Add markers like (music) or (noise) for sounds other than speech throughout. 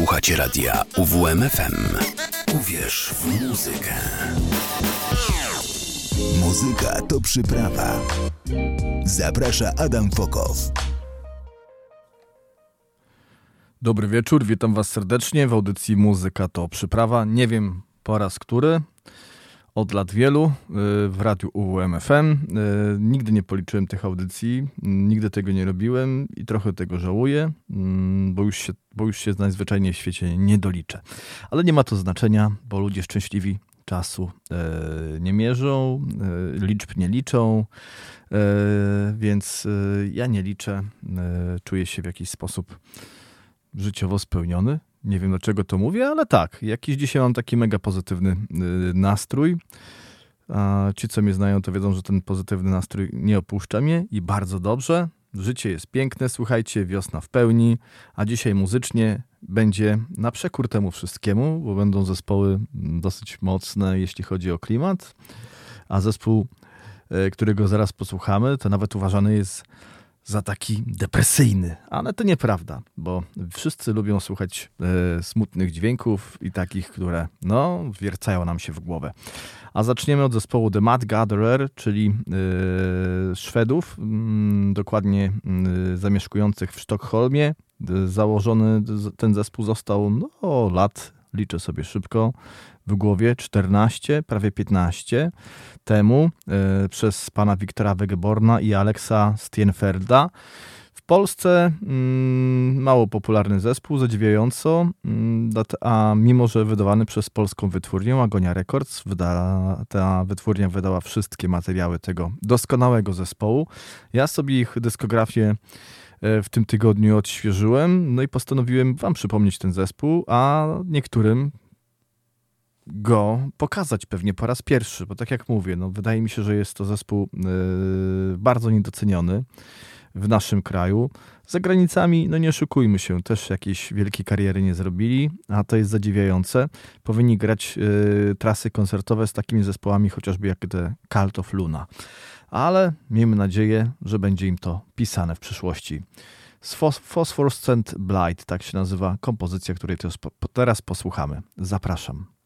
Słuchacie radia UWMFM. Uwierz w muzykę. Muzyka to przyprawa. Zaprasza Adam Fokow. Dobry wieczór, witam Was serdecznie w audycji Muzyka to przyprawa. Nie wiem po raz który, od lat wielu y, w radiu UWMFM. Y, nigdy nie policzyłem tych audycji, nigdy tego nie robiłem i trochę tego żałuję, mm, bo już się, bo już się najzwyczajniej w świecie nie doliczę. Ale nie ma to znaczenia, bo ludzie szczęśliwi czasu y, nie mierzą, liczb nie liczą, więc ja nie liczę, czuję się w jakiś sposób życiowo spełniony. Nie wiem dlaczego to mówię, ale tak, jakiś dzisiaj mam taki mega pozytywny y, nastrój. A ci, co mnie znają, to wiedzą, że ten pozytywny nastrój nie opuszcza mnie i bardzo dobrze. Życie jest piękne, słuchajcie, wiosna w pełni, a dzisiaj muzycznie będzie na przekór temu wszystkiemu, bo będą zespoły dosyć mocne, jeśli chodzi o klimat, a zespół, y, którego zaraz posłuchamy, to nawet uważany jest za taki depresyjny, ale to nieprawda, bo wszyscy lubią słuchać e, smutnych dźwięków i takich, które no, wiercają nam się w głowę. A zaczniemy od zespołu The Mad Gatherer, czyli e, Szwedów, m, mm, dokładnie mm, zamieszkujących w Sztokholmie. Założony ten zespół został no, lat, liczę sobie szybko, w głowie 14, prawie 15 temu e, przez pana Wiktora Wegeborna i Aleksa Stienfelda. W Polsce mm, mało popularny zespół, zadziwiająco, mm, a mimo, że wydawany przez polską wytwórnię Agonia Records, wyda, ta wytwórnia wydała wszystkie materiały tego doskonałego zespołu. Ja sobie ich dyskografię e, w tym tygodniu odświeżyłem, no i postanowiłem wam przypomnieć ten zespół, a niektórym go pokazać pewnie po raz pierwszy, bo tak jak mówię, no wydaje mi się, że jest to zespół yy, bardzo niedoceniony w naszym kraju. Za granicami, no nie oszukujmy się, też jakiejś wielkiej kariery nie zrobili, a to jest zadziwiające. Powinni grać yy, trasy koncertowe z takimi zespołami chociażby jak te Cult of Luna. Ale miejmy nadzieję, że będzie im to pisane w przyszłości. Phosphorescent Blight, tak się nazywa kompozycja, której teraz posłuchamy. Zapraszam.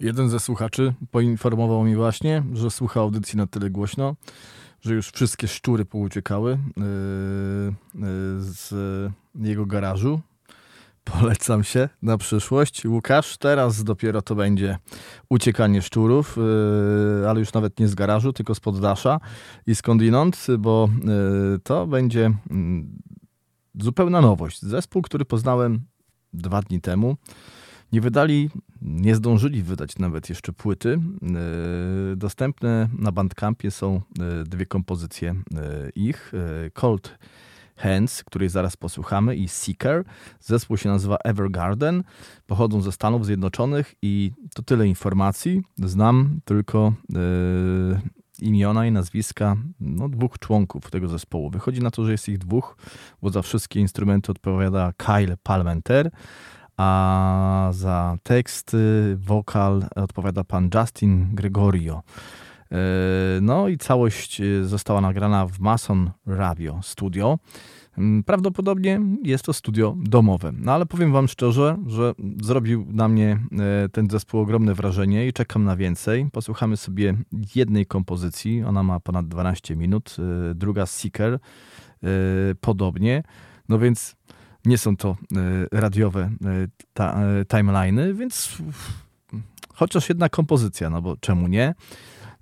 Jeden ze słuchaczy poinformował mi właśnie, że słucha audycji na tyle głośno, że już wszystkie szczury pouciekały yy, yy, z jego garażu. Polecam się na przyszłość. Łukasz, teraz dopiero to będzie uciekanie szczurów, yy, ale już nawet nie z garażu, tylko z poddasza i skądinąd, bo to będzie yy, zupełna nowość. Zespół, który poznałem dwa dni temu. Nie wydali, nie zdążyli wydać nawet jeszcze płyty. Dostępne na Bandcampie są dwie kompozycje ich. Cold Hands, której zaraz posłuchamy, i Seeker. Zespół się nazywa Evergarden. Pochodzą ze Stanów Zjednoczonych i to tyle informacji. Znam tylko imiona i nazwiska no, dwóch członków tego zespołu. Wychodzi na to, że jest ich dwóch, bo za wszystkie instrumenty odpowiada Kyle Palmenter, a za teksty, wokal odpowiada pan Justin Gregorio. E, no i całość e, została nagrana w Mason Radio Studio. Mm, prawdopodobnie jest to studio domowe. No ale powiem Wam szczerze, że zrobił na mnie e, ten zespół ogromne wrażenie i czekam na więcej. Posłuchamy sobie jednej kompozycji. Ona ma ponad 12 minut. Druga Seeker. Podobnie. No więc nie są to radiowe timeliny, więc chociaż jedna kompozycja, no bo czemu nie?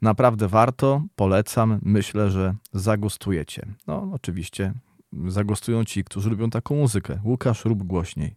Naprawdę warto, polecam, myślę, że zagustujecie. No, oczywiście zagustują ci, którzy lubią taką muzykę. Łukasz, rób głośniej.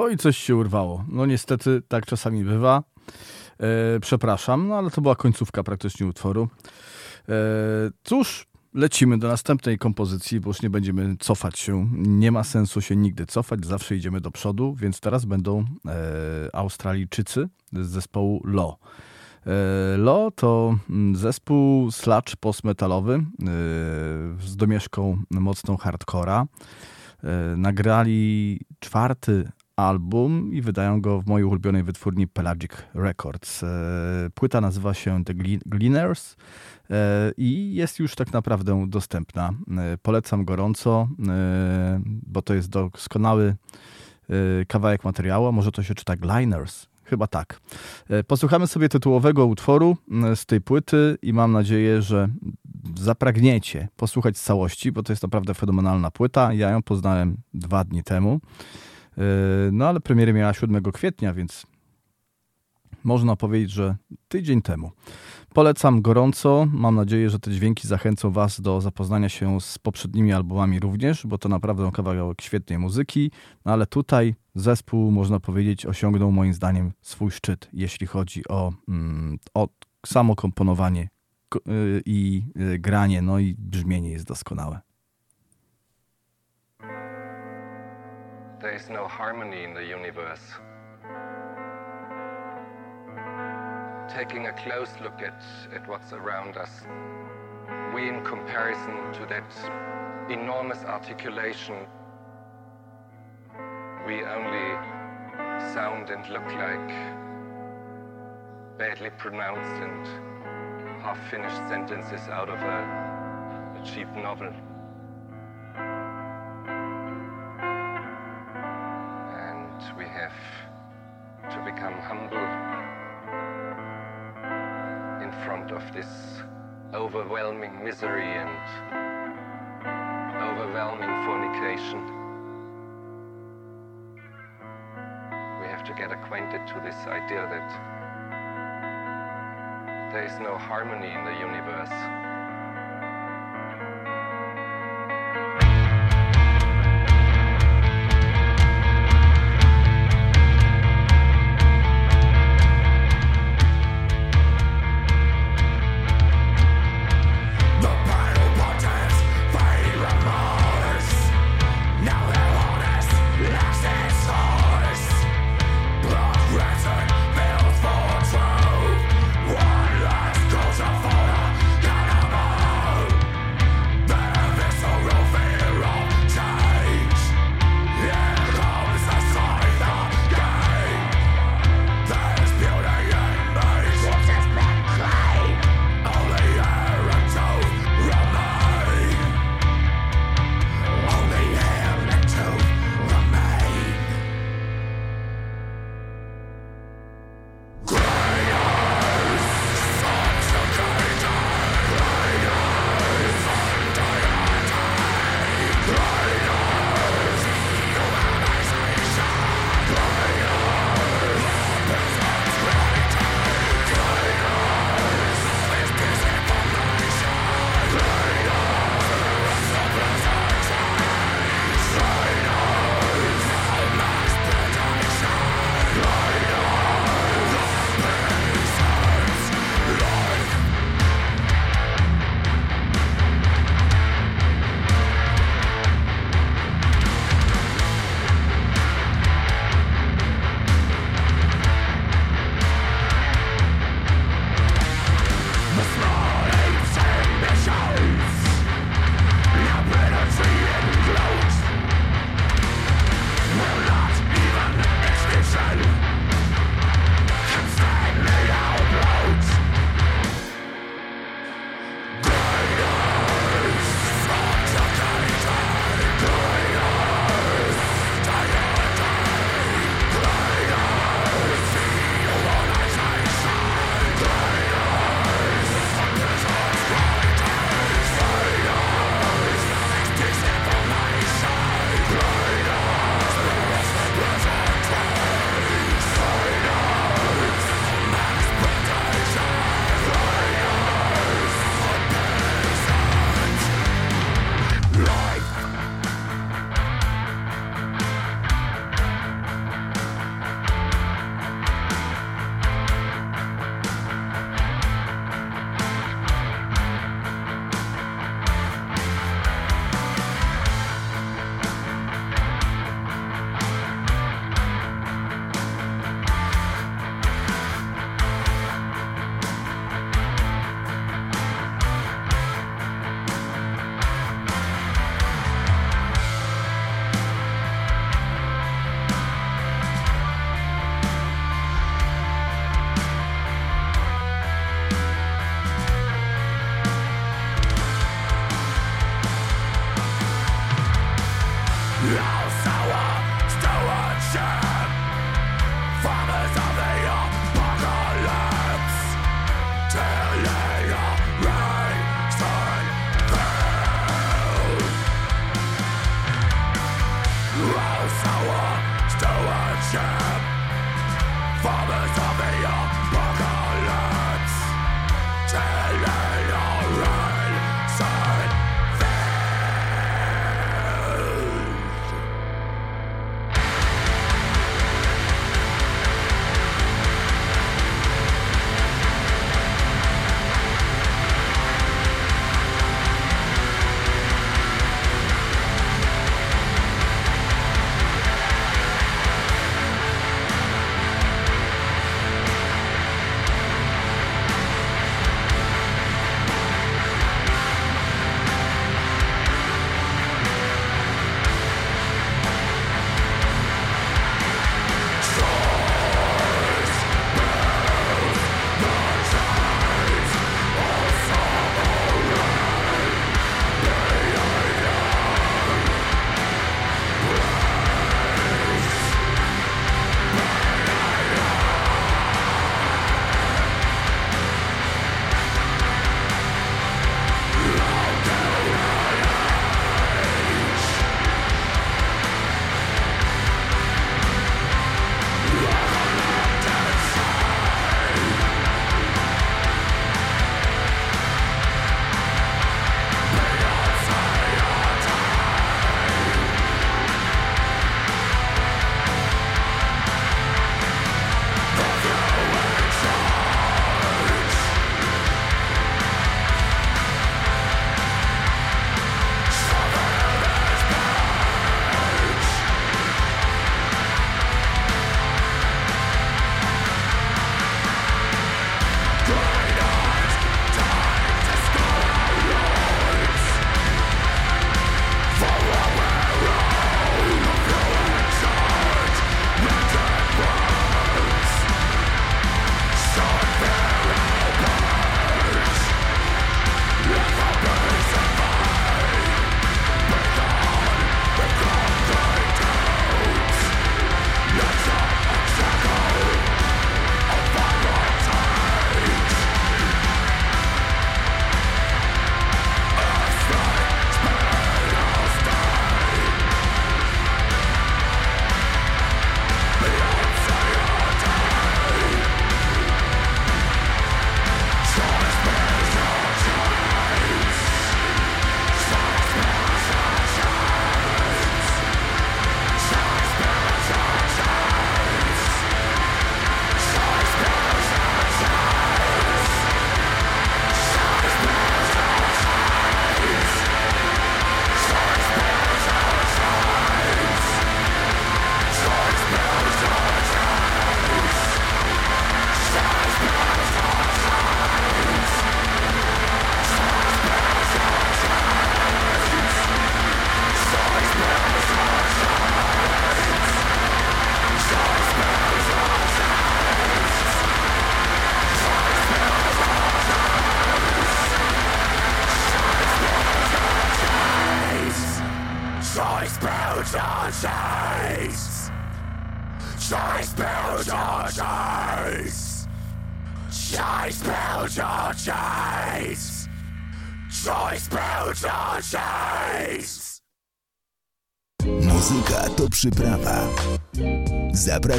Oj, coś się urwało. No niestety tak czasami bywa. E, przepraszam, no ale to była końcówka praktycznie utworu. E, cóż, lecimy do następnej kompozycji, bo już nie będziemy cofać się. Nie ma sensu się nigdy cofać, zawsze idziemy do przodu, więc teraz będą e, Australijczycy z zespołu Lo. E, Lo to mm, zespół sludge postmetalowy e, z domieszką mocną hardcora. E, nagrali czwarty album i wydają go w mojej ulubionej wytwórni Pelagic Records. Płyta nazywa się The Gleaners i jest już tak naprawdę dostępna. Polecam gorąco, bo to jest doskonały kawałek materiału. Może to się czyta Gliners, Chyba tak. E, posłuchamy sobie tytułowego utworu z tej płyty i mam nadzieję, że zapragniecie posłuchać całości, bo to jest naprawdę fenomenalna płyta. Ja ją poznałem dwa dni temu. E, no ale premiery miała 7 kwietnia, więc można powiedzieć, że tydzień temu. Polecam gorąco. Mam nadzieję, że te dźwięki zachęcą Was do zapoznania się z poprzednimi albumami również, bo to naprawdę kawałek świetnej muzyki. No ale tutaj zespół, można powiedzieć, osiągnął moim zdaniem swój szczyt, jeśli chodzi o, mm, o samo komponowanie y, i y, granie, no i brzmienie jest doskonałe. There is no harmony in the universe. taking a close look at, at what's around us, we, in comparison to that enormous articulation, we only sound and look like badly pronounced and half finished sentences out of a, a cheap novel. Overwhelming misery and overwhelming fornication. We have to get acquainted to this idea that there is no harmony in the universe.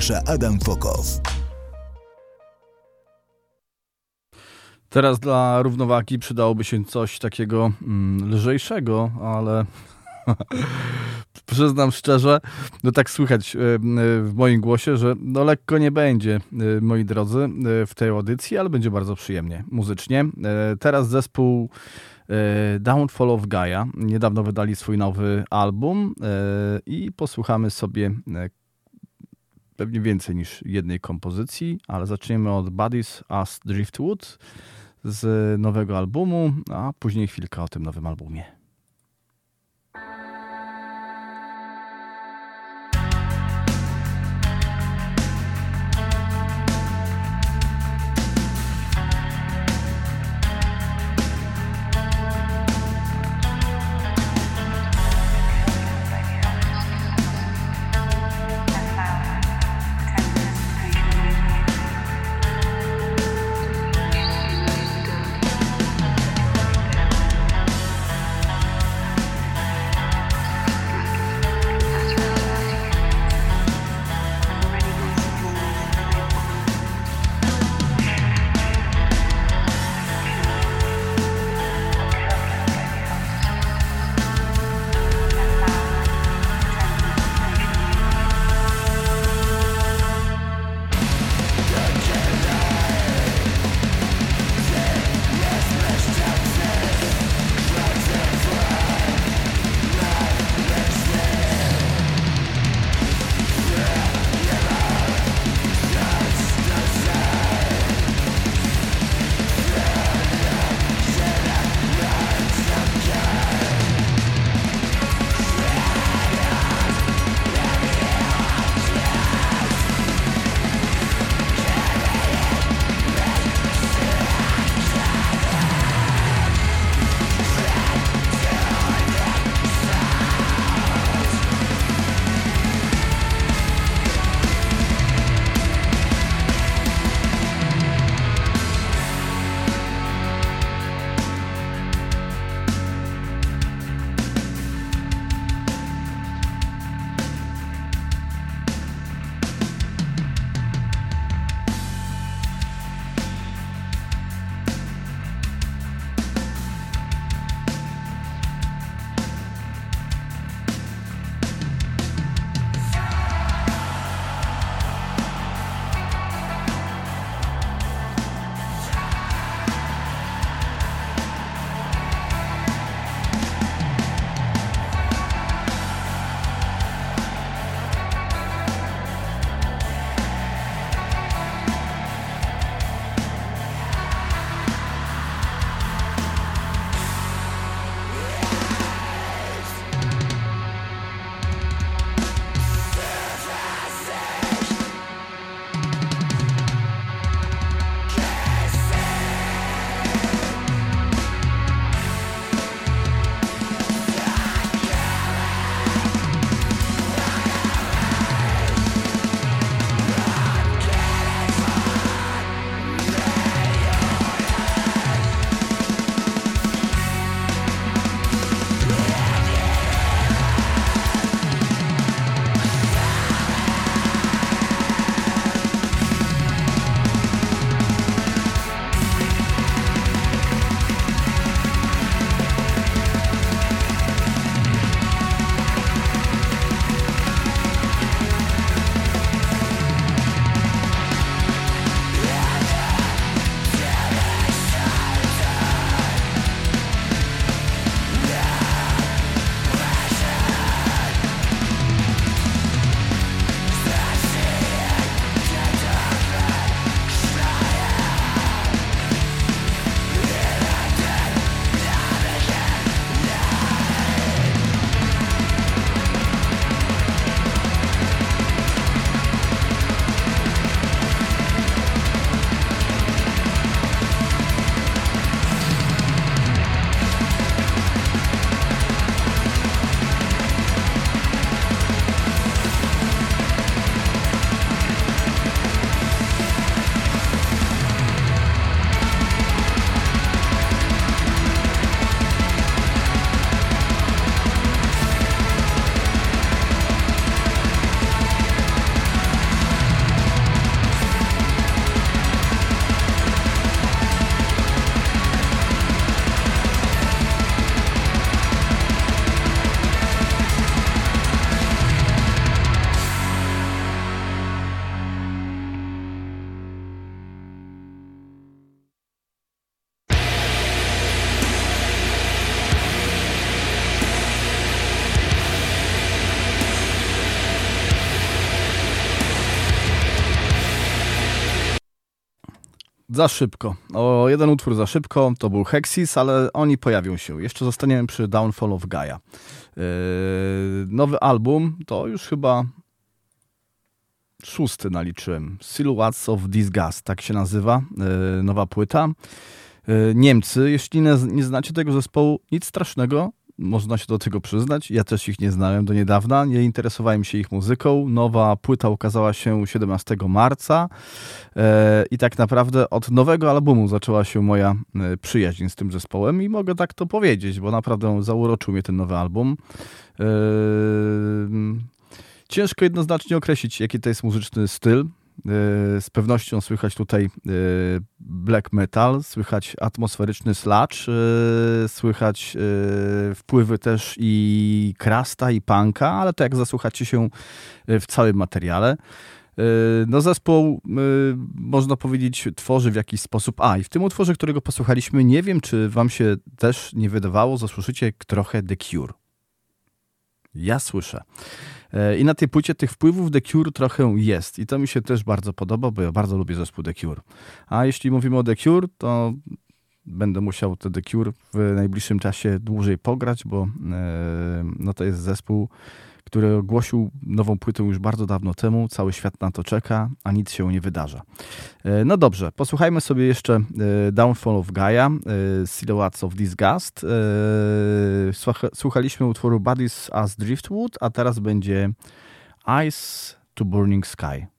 Zaprasza Adam Fokow. Teraz dla równowagi przydałoby się coś takiego mm, lżejszego, ale (laughs) przyznam szczerze, no tak słychać e, w moim głosie, że no lekko nie będzie, e, moi drodzy, e, w tej audycji, ale będzie bardzo przyjemnie muzycznie. Teraz zespół E, Downfall of Gaia. Niedawno wydali swój nowy album e, i posłuchamy sobie e, pewnie więcej niż jednej kompozycji, ale zaczniemy od Buddies as Driftwood z nowego albumu, a później chwilkę o tym nowym albumie. Za szybko. O jeden utwór za szybko to był Hexis, ale oni pojawią się. Jeszcze zostaniemy przy Downfall of Gaia. Yy, nowy album to już chyba szósty naliczyłem. Silhouettes of Disgust, tak się nazywa. Yy, nowa płyta. Yy, Niemcy, jeśli nie, nie znacie tego zespołu, nic strasznego można się do tego przyznać. Ja też ich nie znałem do niedawna, nie interesowałem się ich muzyką. Nowa płyta ukazała się 17 marca e, i tak naprawdę od nowego albumu zaczęła się moja e, przyjaźń z tym zespołem i mogę tak to powiedzieć, bo naprawdę zauroczył mnie ten nowy album. E, ciężko jednoznacznie określić, jaki to jest muzyczny styl. E, z pewnością słychać tutaj e, black metal, słychać atmosferyczny sludge, e, słychać wpływy też i krasta, i punka, ale to jak zasłuchacie się w całym materiale. No zespół, można powiedzieć, tworzy w jakiś sposób. A, i w tym utworze, którego posłuchaliśmy, nie wiem, czy wam się też nie wydawało, zasłyszycie trochę The Cure. Ja słyszę. E, I na tej płycie tych wpływów The Cure trochę jest. I to mi się też bardzo podoba, bo ja bardzo lubię zespół The Cure. A jeśli mówimy o The Cure, to będę musiał te The Cure w najbliższym czasie dłużej pograć, bo e, no to jest zespół, który ogłosił nową płytę już bardzo dawno temu. Cały świat na to czeka, a nic się nie wydarza. E, no dobrze, posłuchajmy sobie jeszcze e, Downfall of Gaia, e, Silhouettes of Disgust. Słuchaliśmy utworu Bodies as Driftwood, a teraz będzie Ice to Burning Sky.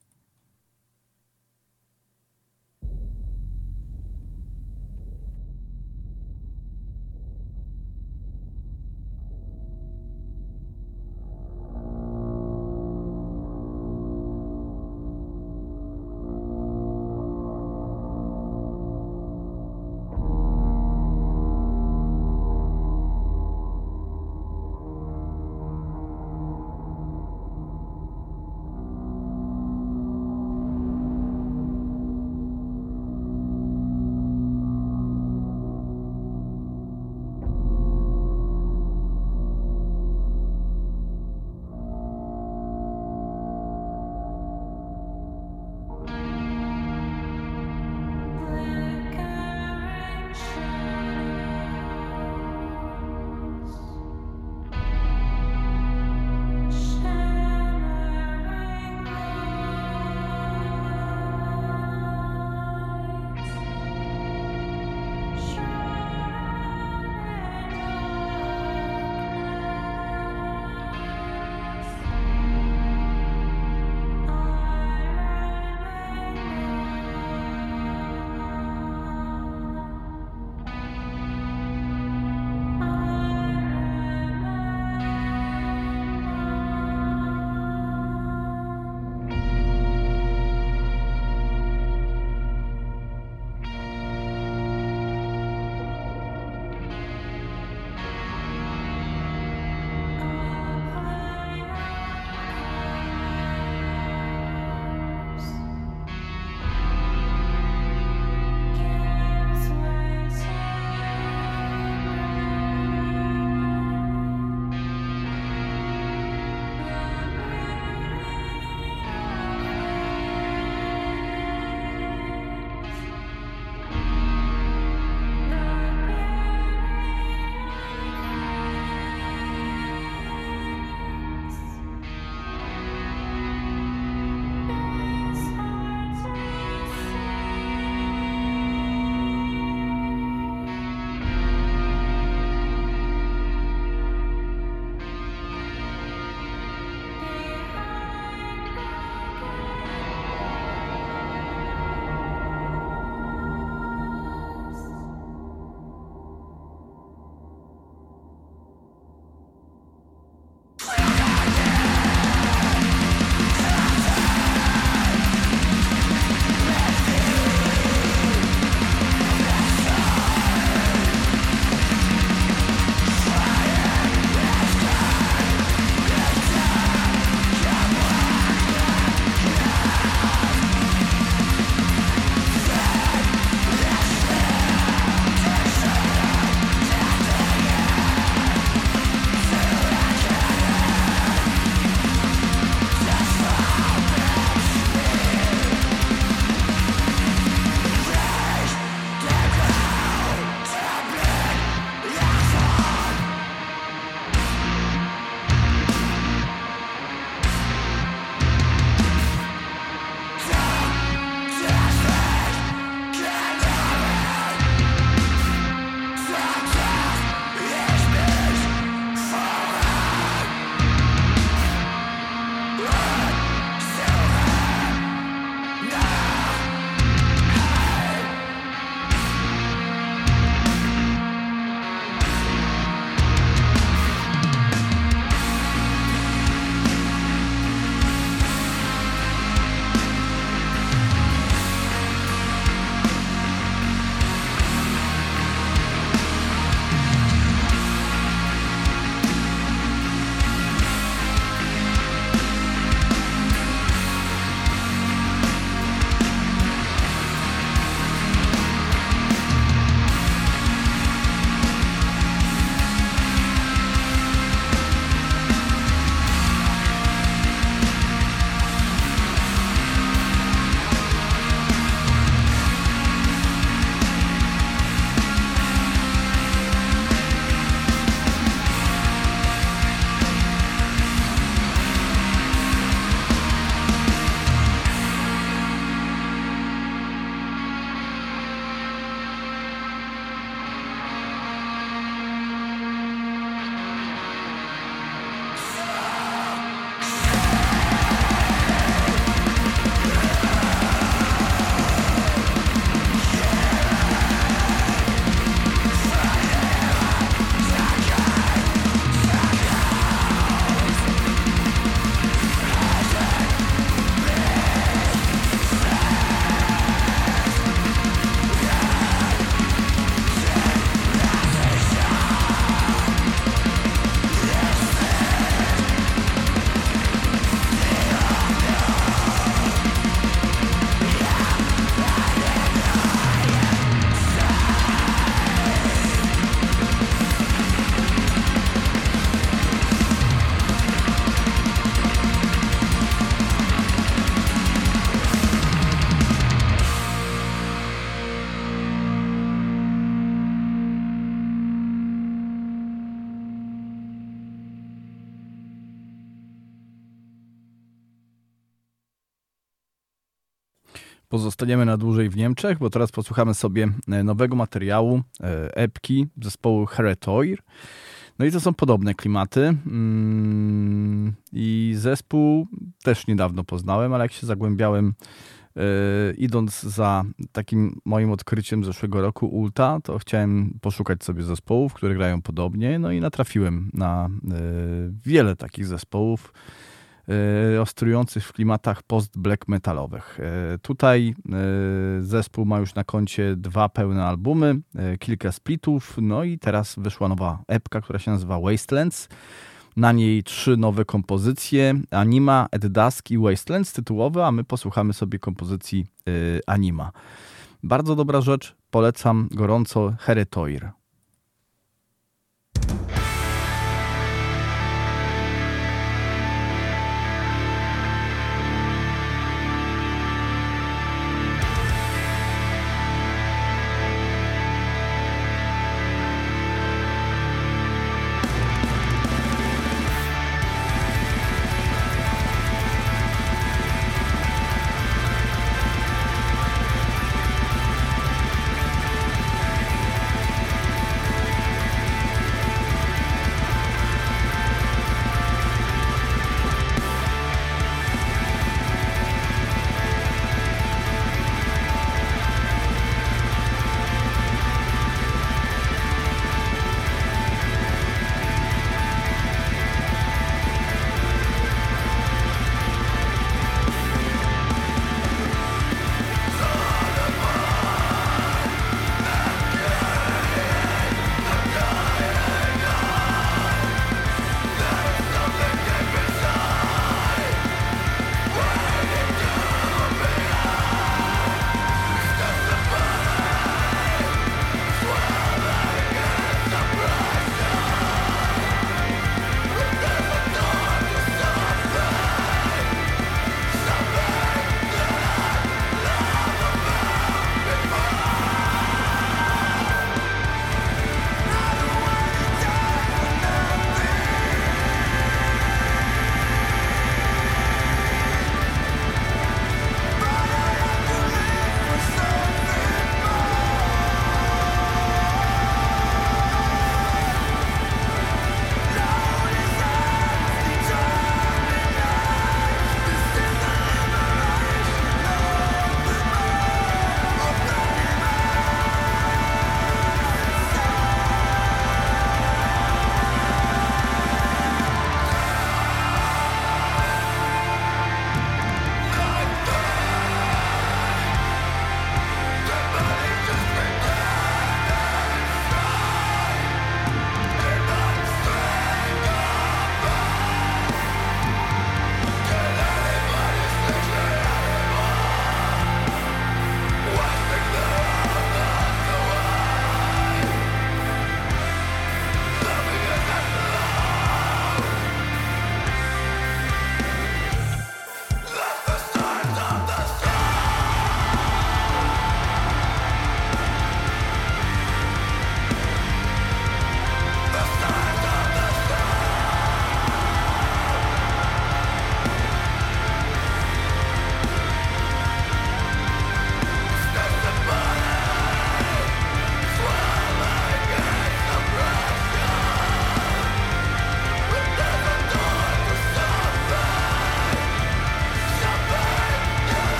Pozostaniemy na dłużej w Niemczech, bo teraz posłuchamy sobie e, nowego materiału e, epki zespołu Heretoir. No i to są podobne klimaty. Mm, I zespół też niedawno poznałem, ale jak się zagłębiałem e, idąc za takim moim odkryciem zeszłego roku Ulta, to chciałem poszukać sobie zespołów, które grają podobnie, no i natrafiłem na wiele takich zespołów ostrujących w klimatach post-black metalowych. E, tutaj e, zespół ma już na koncie dwa pełne albumy, kilka splitów, no i teraz wyszła nowa epka, która się nazywa Wastelands. Na niej trzy nowe kompozycje, Anima, At Dusk i Wastelands tytułowe, a my posłuchamy sobie kompozycji Anima. Bardzo dobra rzecz, polecam gorąco Heretoir.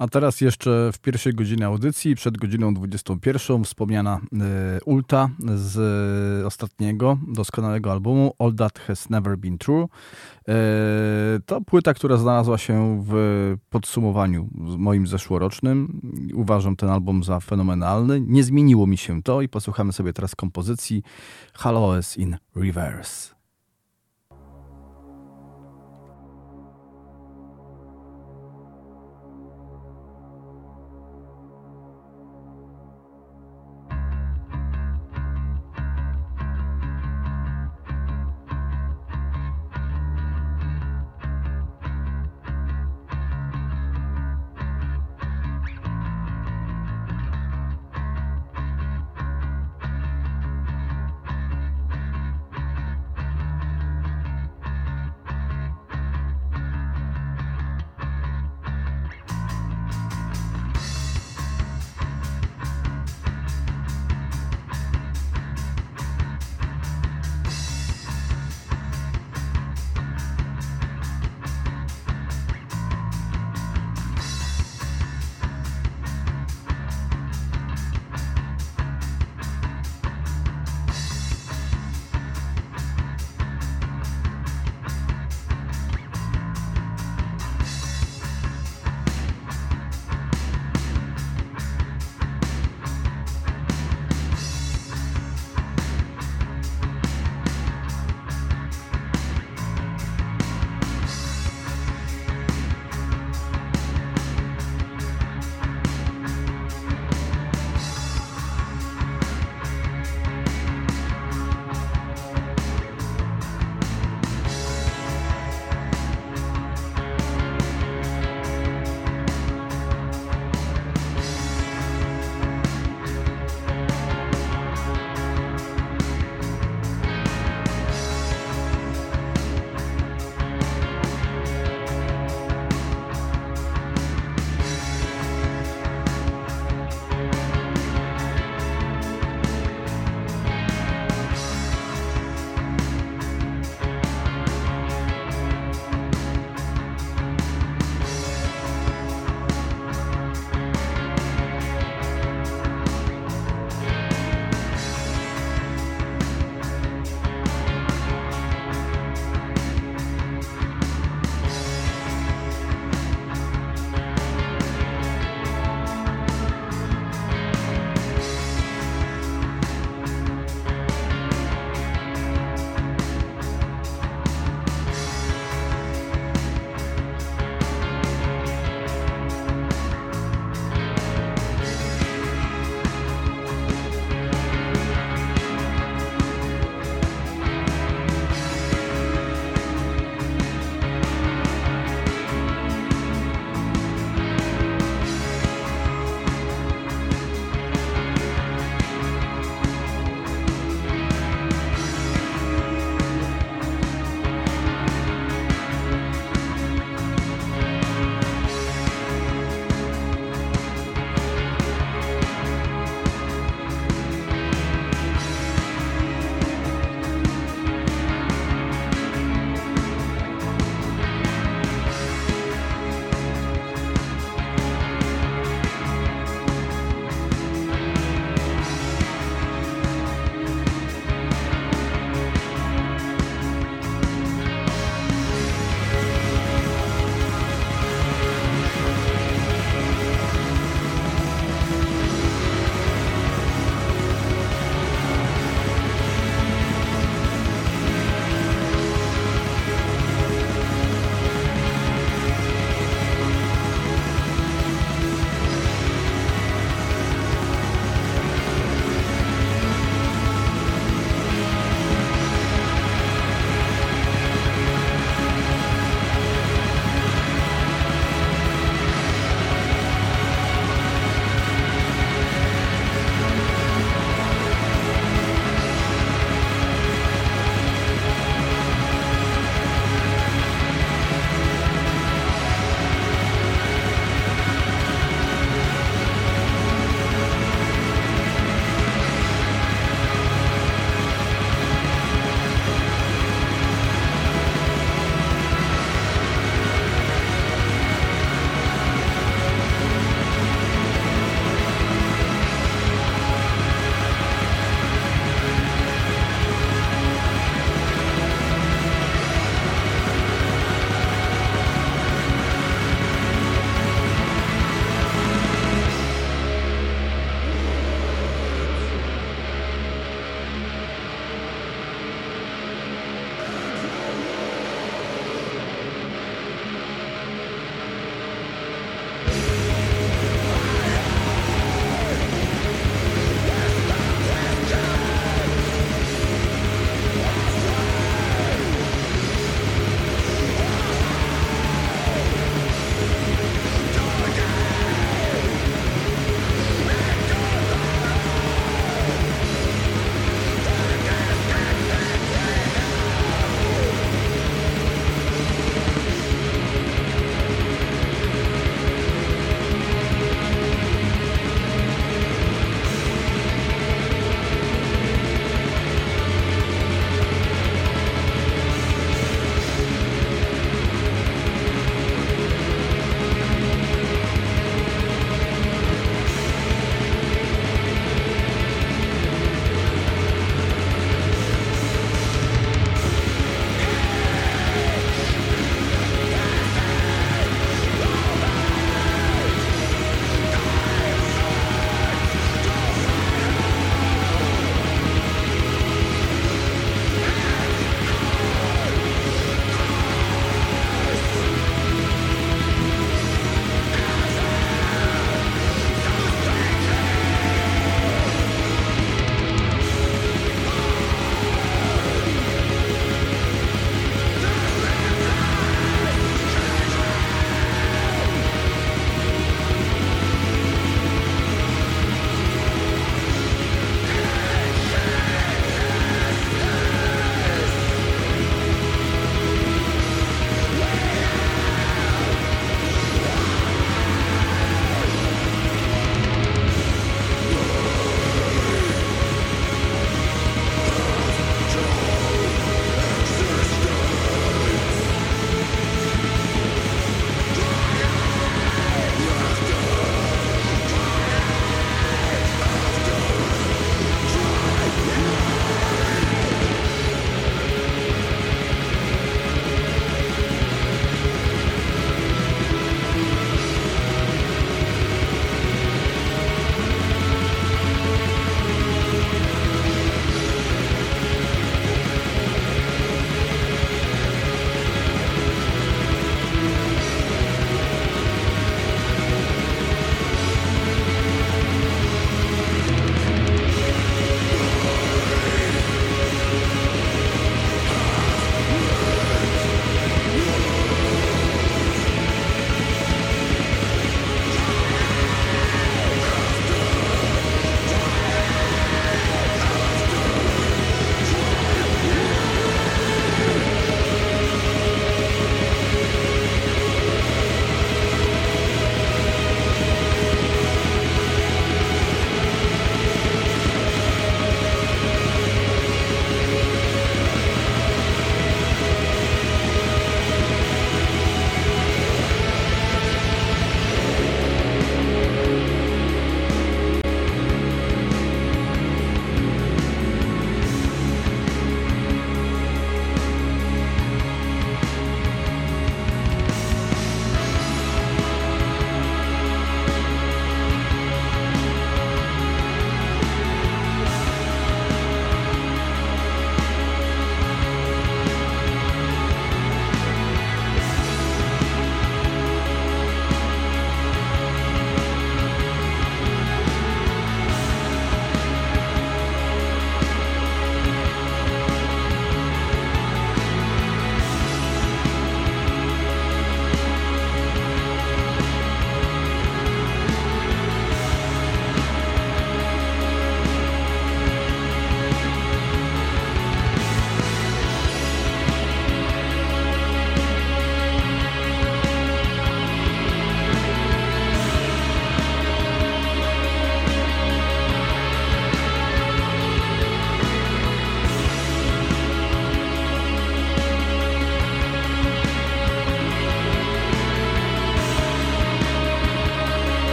A teraz jeszcze w pierwszej godzinie audycji, przed godziną 21, wspomniana y, Ulta z ostatniego, doskonałego albumu All That Has Never Been True. Y, to płyta, która znalazła się w podsumowaniu moim zeszłorocznym. Uważam ten album za fenomenalny. Nie zmieniło mi się to i posłuchamy sobie teraz kompozycji Haloes in Reverse.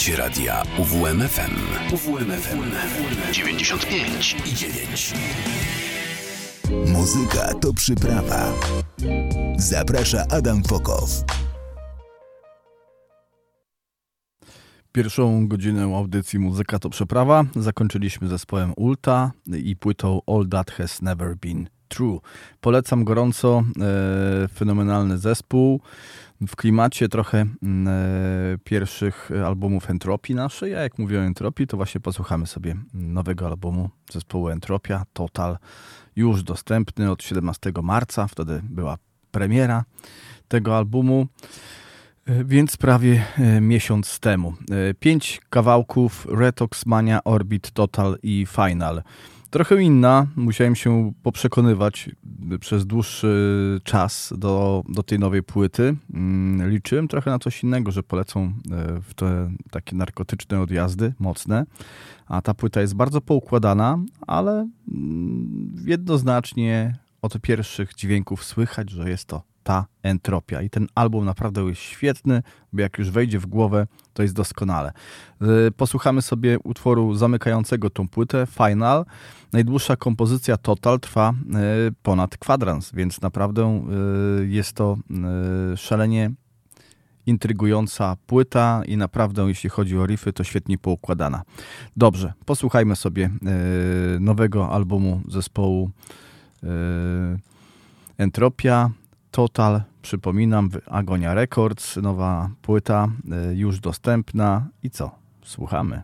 Słuchacie radia UWMFM. UWMFM 95 i 9. Muzyka to przyprawa. Zaprasza Adam Fokow. Pierwszą godzinę audycji Muzyka to Przeprawa zakończyliśmy zespołem Ulta i płytą All That Has Never Been True. Polecam gorąco, e, fenomenalny zespół w klimacie trochę mm, e, pierwszych albumów Entropii naszej, a jak mówię o Entropii, to właśnie posłuchamy sobie nowego albumu zespołu Entropia, Total, już dostępny od 17 marca, wtedy była premiera tego albumu. E, więc prawie e, miesiąc temu. E, pięć kawałków Retox Mania, Orbit, Total i Final. Trochę inna, musiałem się poprzekonywać przez dłuższy czas do, do tej nowej płyty. Mm, liczyłem trochę na coś innego, że polecą w te takie narkotyczne odjazdy, mocne. A ta płyta jest bardzo poukładana, ale mm, jednoznacznie od pierwszych dźwięków słychać, że jest to ta entropia. I ten album naprawdę jest świetny, bo jak już wejdzie w głowę, to jest doskonale. Y, posłuchamy sobie utworu zamykającego tą płytę, Final. Najdłuższa kompozycja Total trwa y, ponad kwadrans, więc naprawdę y, jest to szalenie intrygująca płyta i naprawdę, jeśli chodzi o riffy, to świetnie poukładana. Dobrze, posłuchajmy sobie nowego albumu zespołu Entropia. Total, przypominam, Agonia Records, nowa płyta y, już dostępna. I co? Słuchamy.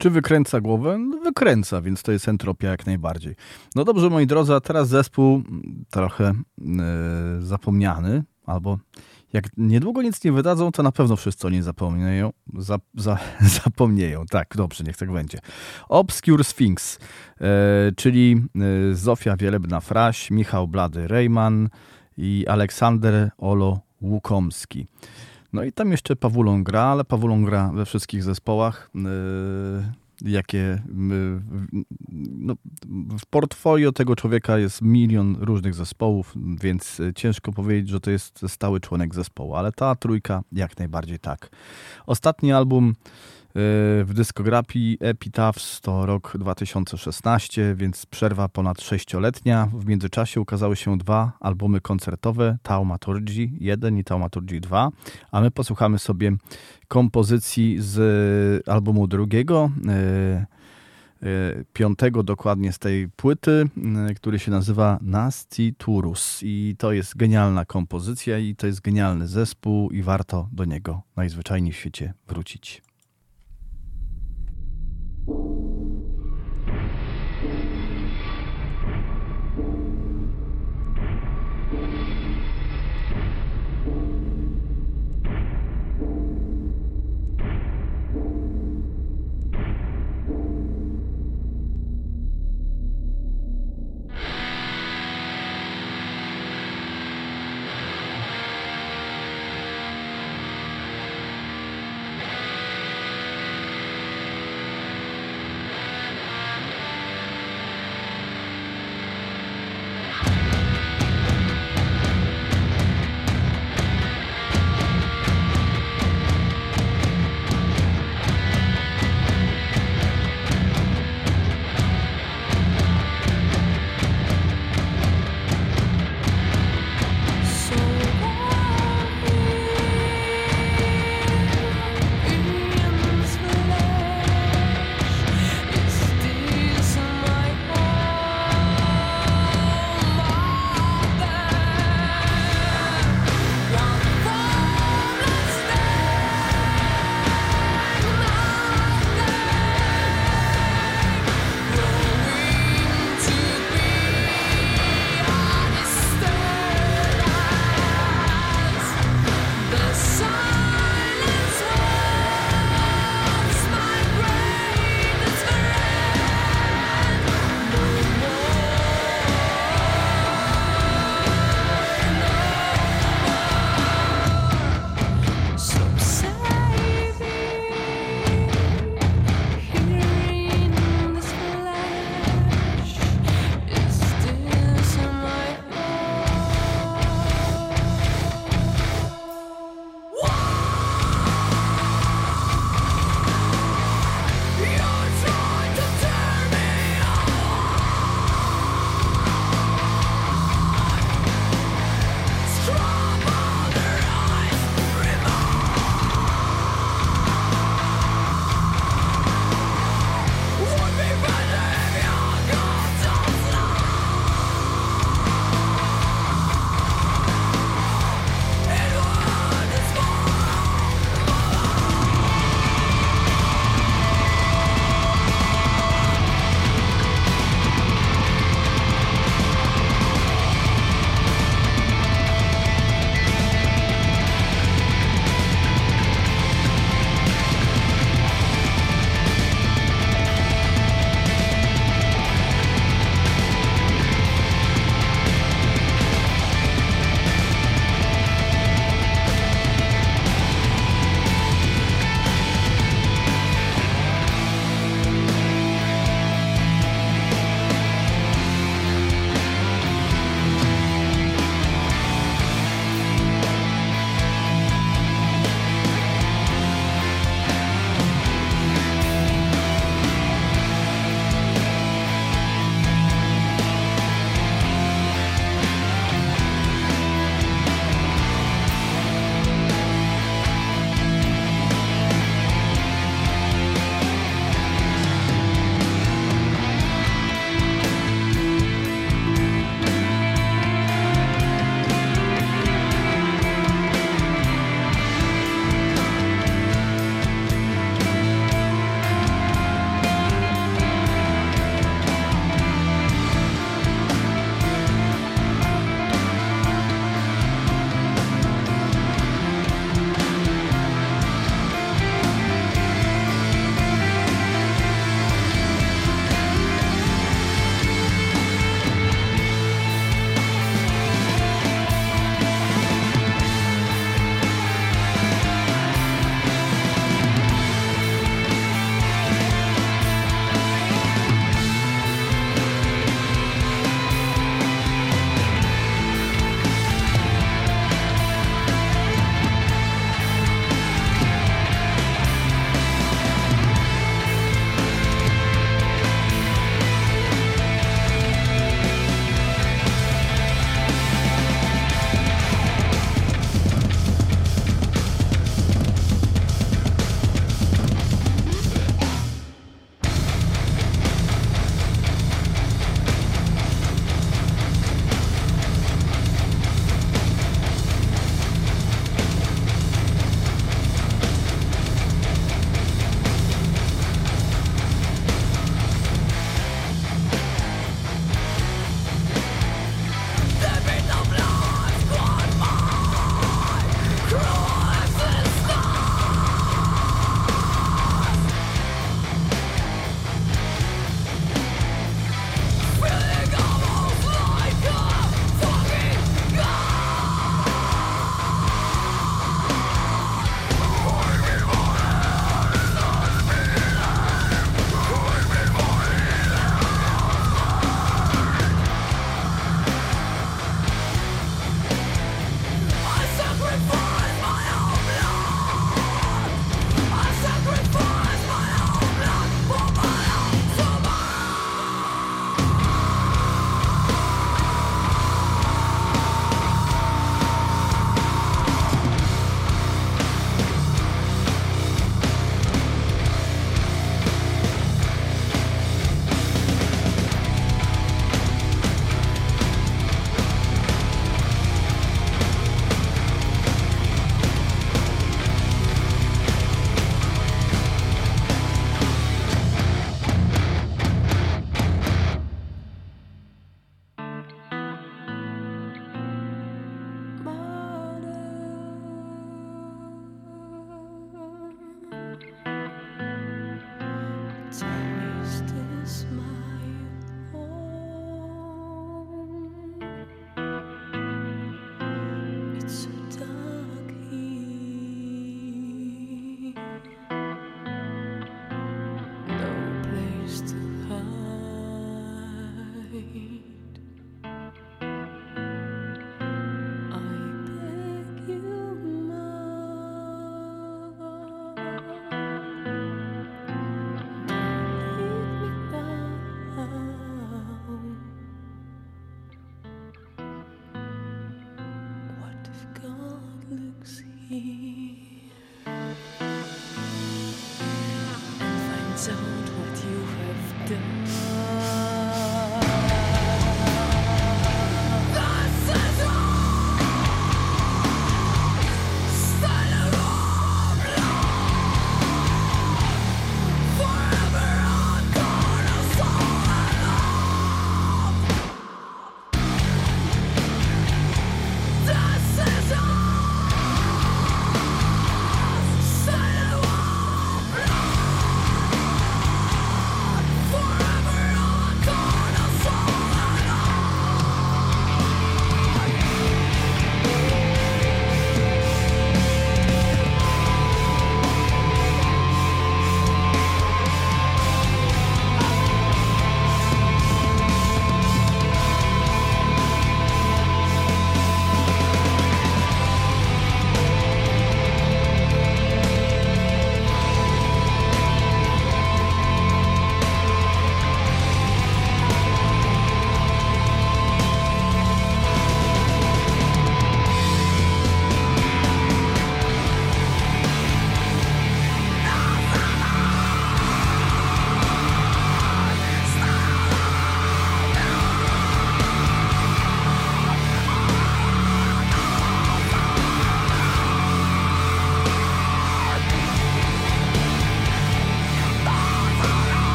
Czy wykręca głowę? No, wykręca, więc to jest entropia jak najbardziej. No dobrze, moi drodzy, a teraz zespół trochę yy, zapomniany, albo jak niedługo nic nie wydadzą, to na pewno wszyscy o niej zapomnieją. Za, za, (laughs) zapomnieją, tak, dobrze, niech tak będzie. Obscure Sphinx, yy, czyli yy, Zofia Wielebna-Fraś, Michał Blady-Rejman i Aleksander Olo Łukomski. No i tam jeszcze Pawulon gra, ale Pawulon gra we wszystkich zespołach, yy, jakie yy, no, w portfolio tego człowieka jest milion różnych zespołów, więc ciężko powiedzieć, że to jest stały członek zespołu, ale ta trójka jak najbardziej tak. Ostatni album w dyskografii Epitaphs to rok 2016, więc przerwa ponad sześcioletnia. W międzyczasie ukazały się dwa albumy koncertowe, Taumaturgy 1 i Taumaturgy 2, a my posłuchamy sobie kompozycji z albumu drugiego, e, e, piątego dokładnie z tej płyty, który się nazywa Nasty Turus i to jest genialna kompozycja i to jest genialny zespół i warto do niego najzwyczajniej w świecie wrócić. you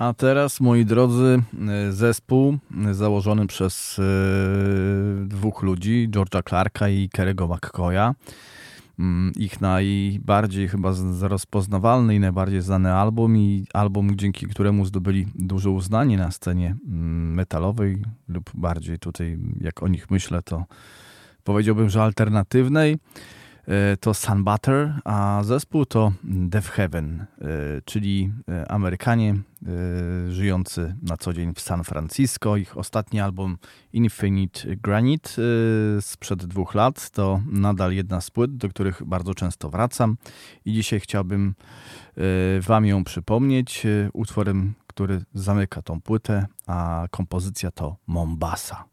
A teraz, moi drodzy, e, zespół e, założony przez e, dwóch ludzi, George'a Clarka i Kerego McCoya. Mm, ich najbardziej chyba rozpoznawalny i najbardziej znany album i album, dzięki któremu zdobyli duże uznanie na scenie mm, metalowej lub bardziej tutaj, jak o nich myślę, to powiedziałbym, że alternatywnej. E, to Sun Butter, a zespół to Death Heaven, e, czyli e, Amerykanie żyjący na co dzień w San Francisco. Ich ostatni album Infinite Granite sprzed dwóch lat to nadal jedna z płyt, do których bardzo często wracam i dzisiaj chciałbym Wam ją przypomnieć utworem, który zamyka tą płytę, a kompozycja to Mombasa.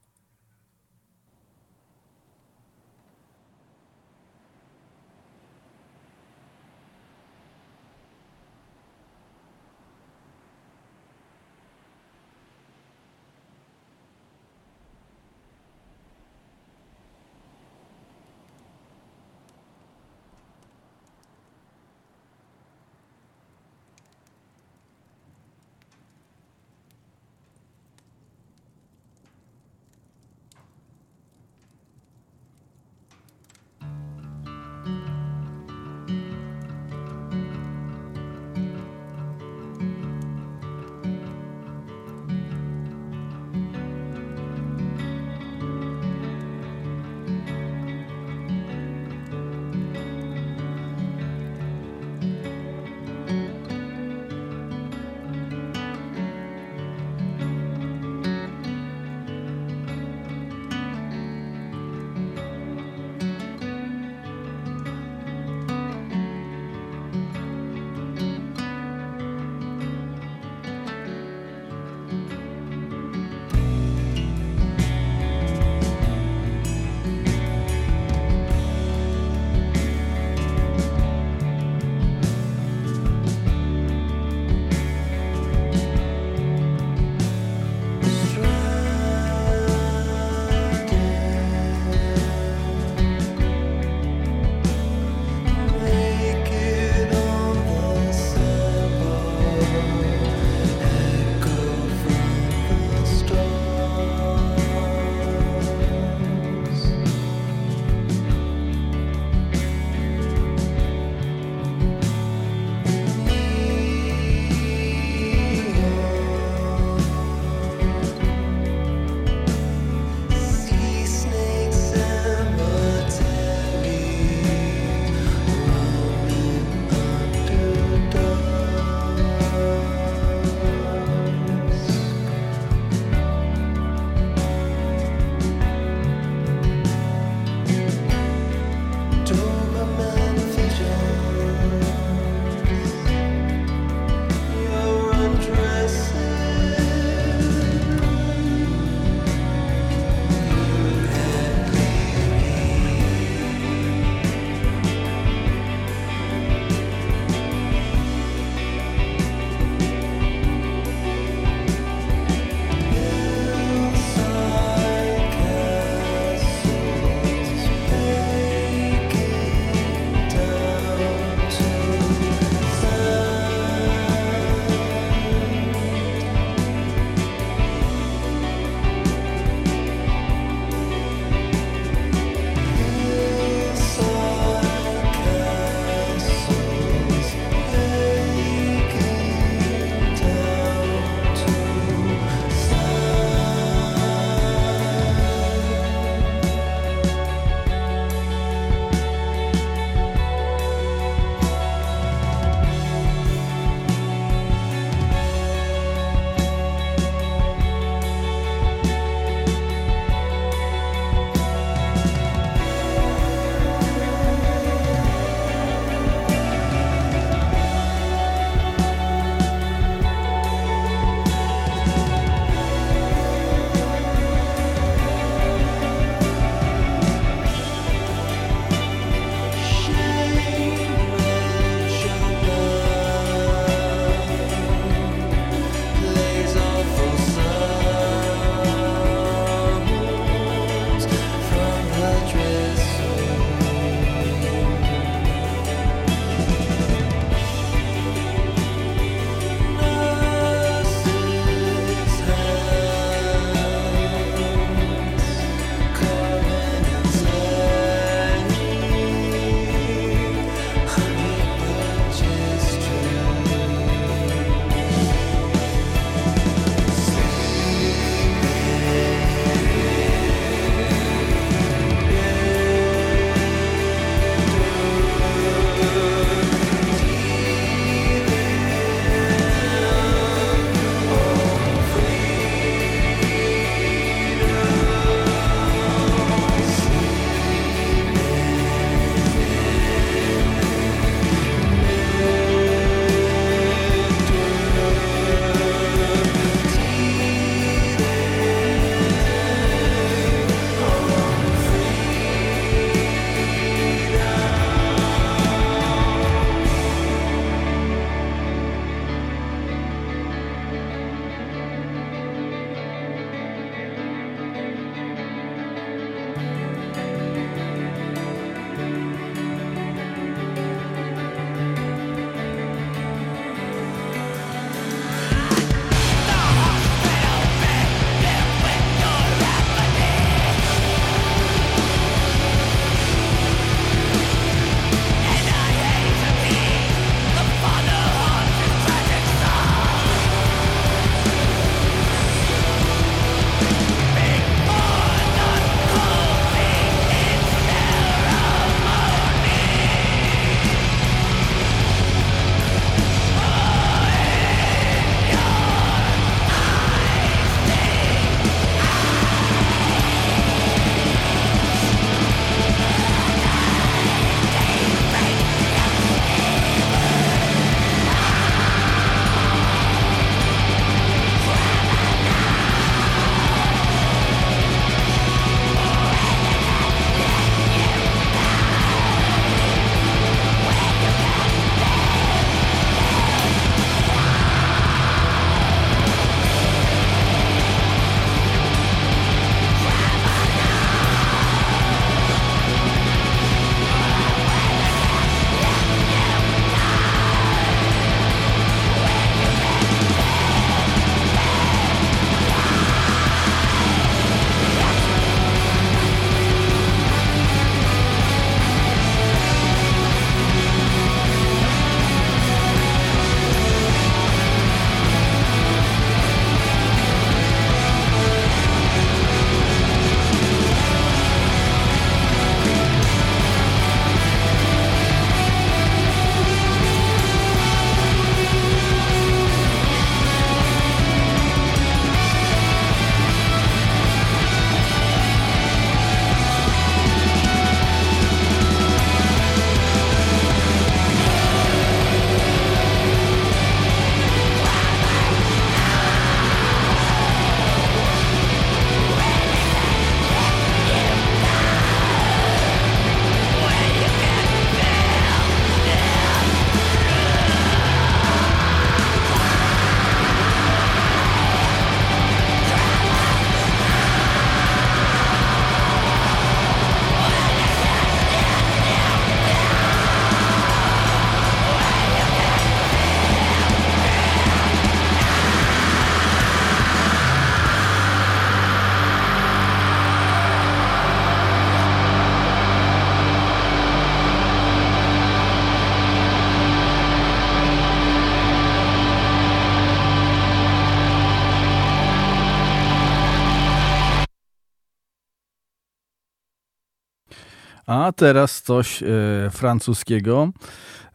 A teraz coś e, francuskiego.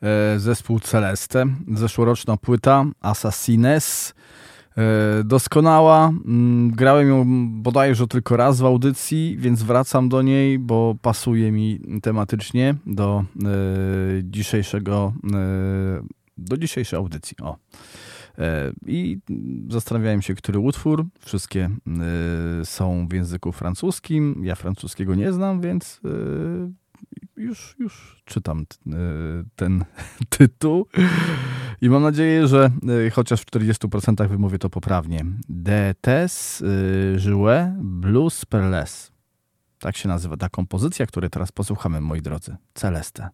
E, zespół Celeste. Zeszłoroczna płyta Assassines. E, doskonała. Mm, grałem ją bodajże tylko raz w audycji, więc wracam do niej, bo pasuje mi tematycznie do dzisiejszego do dzisiejszej audycji. O. I zastanawiałem się, który utwór. Wszystkie są w języku francuskim. Ja francuskiego nie znam, więc już, już czytam ten (laughs) tytuł i mam nadzieję, że chociaż w 40% wymówię to poprawnie. Detes Jouet Blues Perles. Tak się nazywa ta kompozycja, której teraz posłuchamy, moi drodzy. Celeste.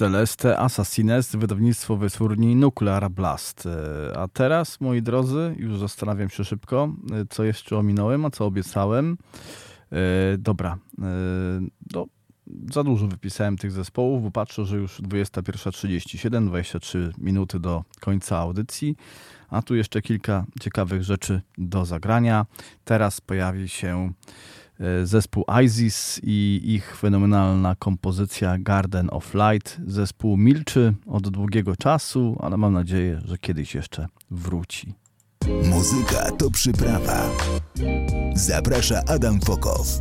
Celeste Assassines, wydawnictwo wytwórni Nuclear Blast. E, a teraz, moi drodzy, już zastanawiam się szybko, e, co jeszcze ominąłem, a co obiecałem. E, dobra, no, za dużo wypisałem tych zespołów, bo patrzę, że już 21.37, 23 minuty do końca audycji, a tu jeszcze kilka ciekawych rzeczy do zagrania. Teraz pojawi się zespół ISIS i ich fenomenalna kompozycja Garden of Light. Zespół milczy od długiego czasu, ale mam nadzieję, że kiedyś jeszcze wróci. Muzyka to przyprawa. Zaprasza Adam Fokow.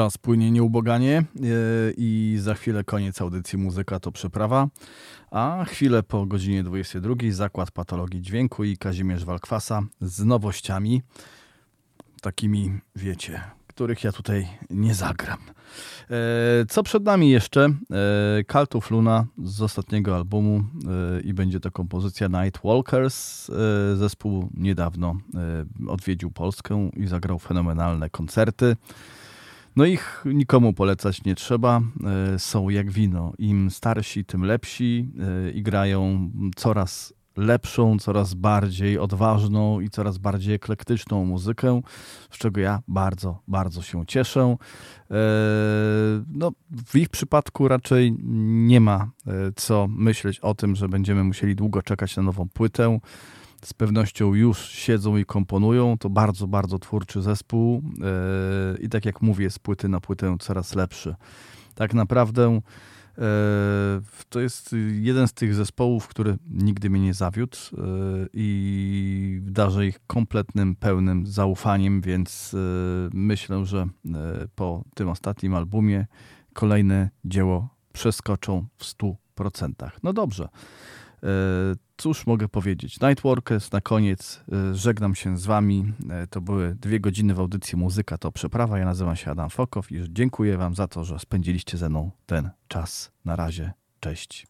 Czas płynie nieuboganie e, i za chwilę koniec audycji Muzyka to Przeprawa, a chwilę po godzinie 22 Zakład Patologii Dźwięku i Kazimierz Walkwasa z nowościami, takimi, wiecie, których ja tutaj nie zagram. E, co przed nami jeszcze? E, of Luna z ostatniego albumu i będzie to kompozycja Night Walkers. Zespół niedawno odwiedził Polskę i zagrał fenomenalne koncerty. No ich nikomu polecać nie trzeba. E, są jak wino. Im starsi, tym lepsi e, i grają coraz lepszą, coraz bardziej odważną i coraz bardziej eklektyczną muzykę, z czego ja bardzo, bardzo się cieszę. E, no, w ich przypadku raczej nie ma co myśleć o tym, że będziemy musieli długo czekać na nową płytę z pewnością już siedzą i komponują. To bardzo, bardzo twórczy zespół e, i tak jak mówię, z płyty na płytę coraz lepszy. Tak naprawdę e, to jest jeden z tych zespołów, który nigdy mnie nie zawiódł e, i darzę ich kompletnym, pełnym zaufaniem, więc myślę, że po tym ostatnim albumie kolejne dzieło przeskoczą w 100%. No dobrze. Cóż mogę powiedzieć? Nightworkers na koniec. E, żegnam się z Wami. E, to były dwie godziny w audycji Muzyka to Przeprawa. Ja nazywam się Adam Fokow i dziękuję Wam za to, że spędziliście ze mną ten czas. Na razie. Cześć.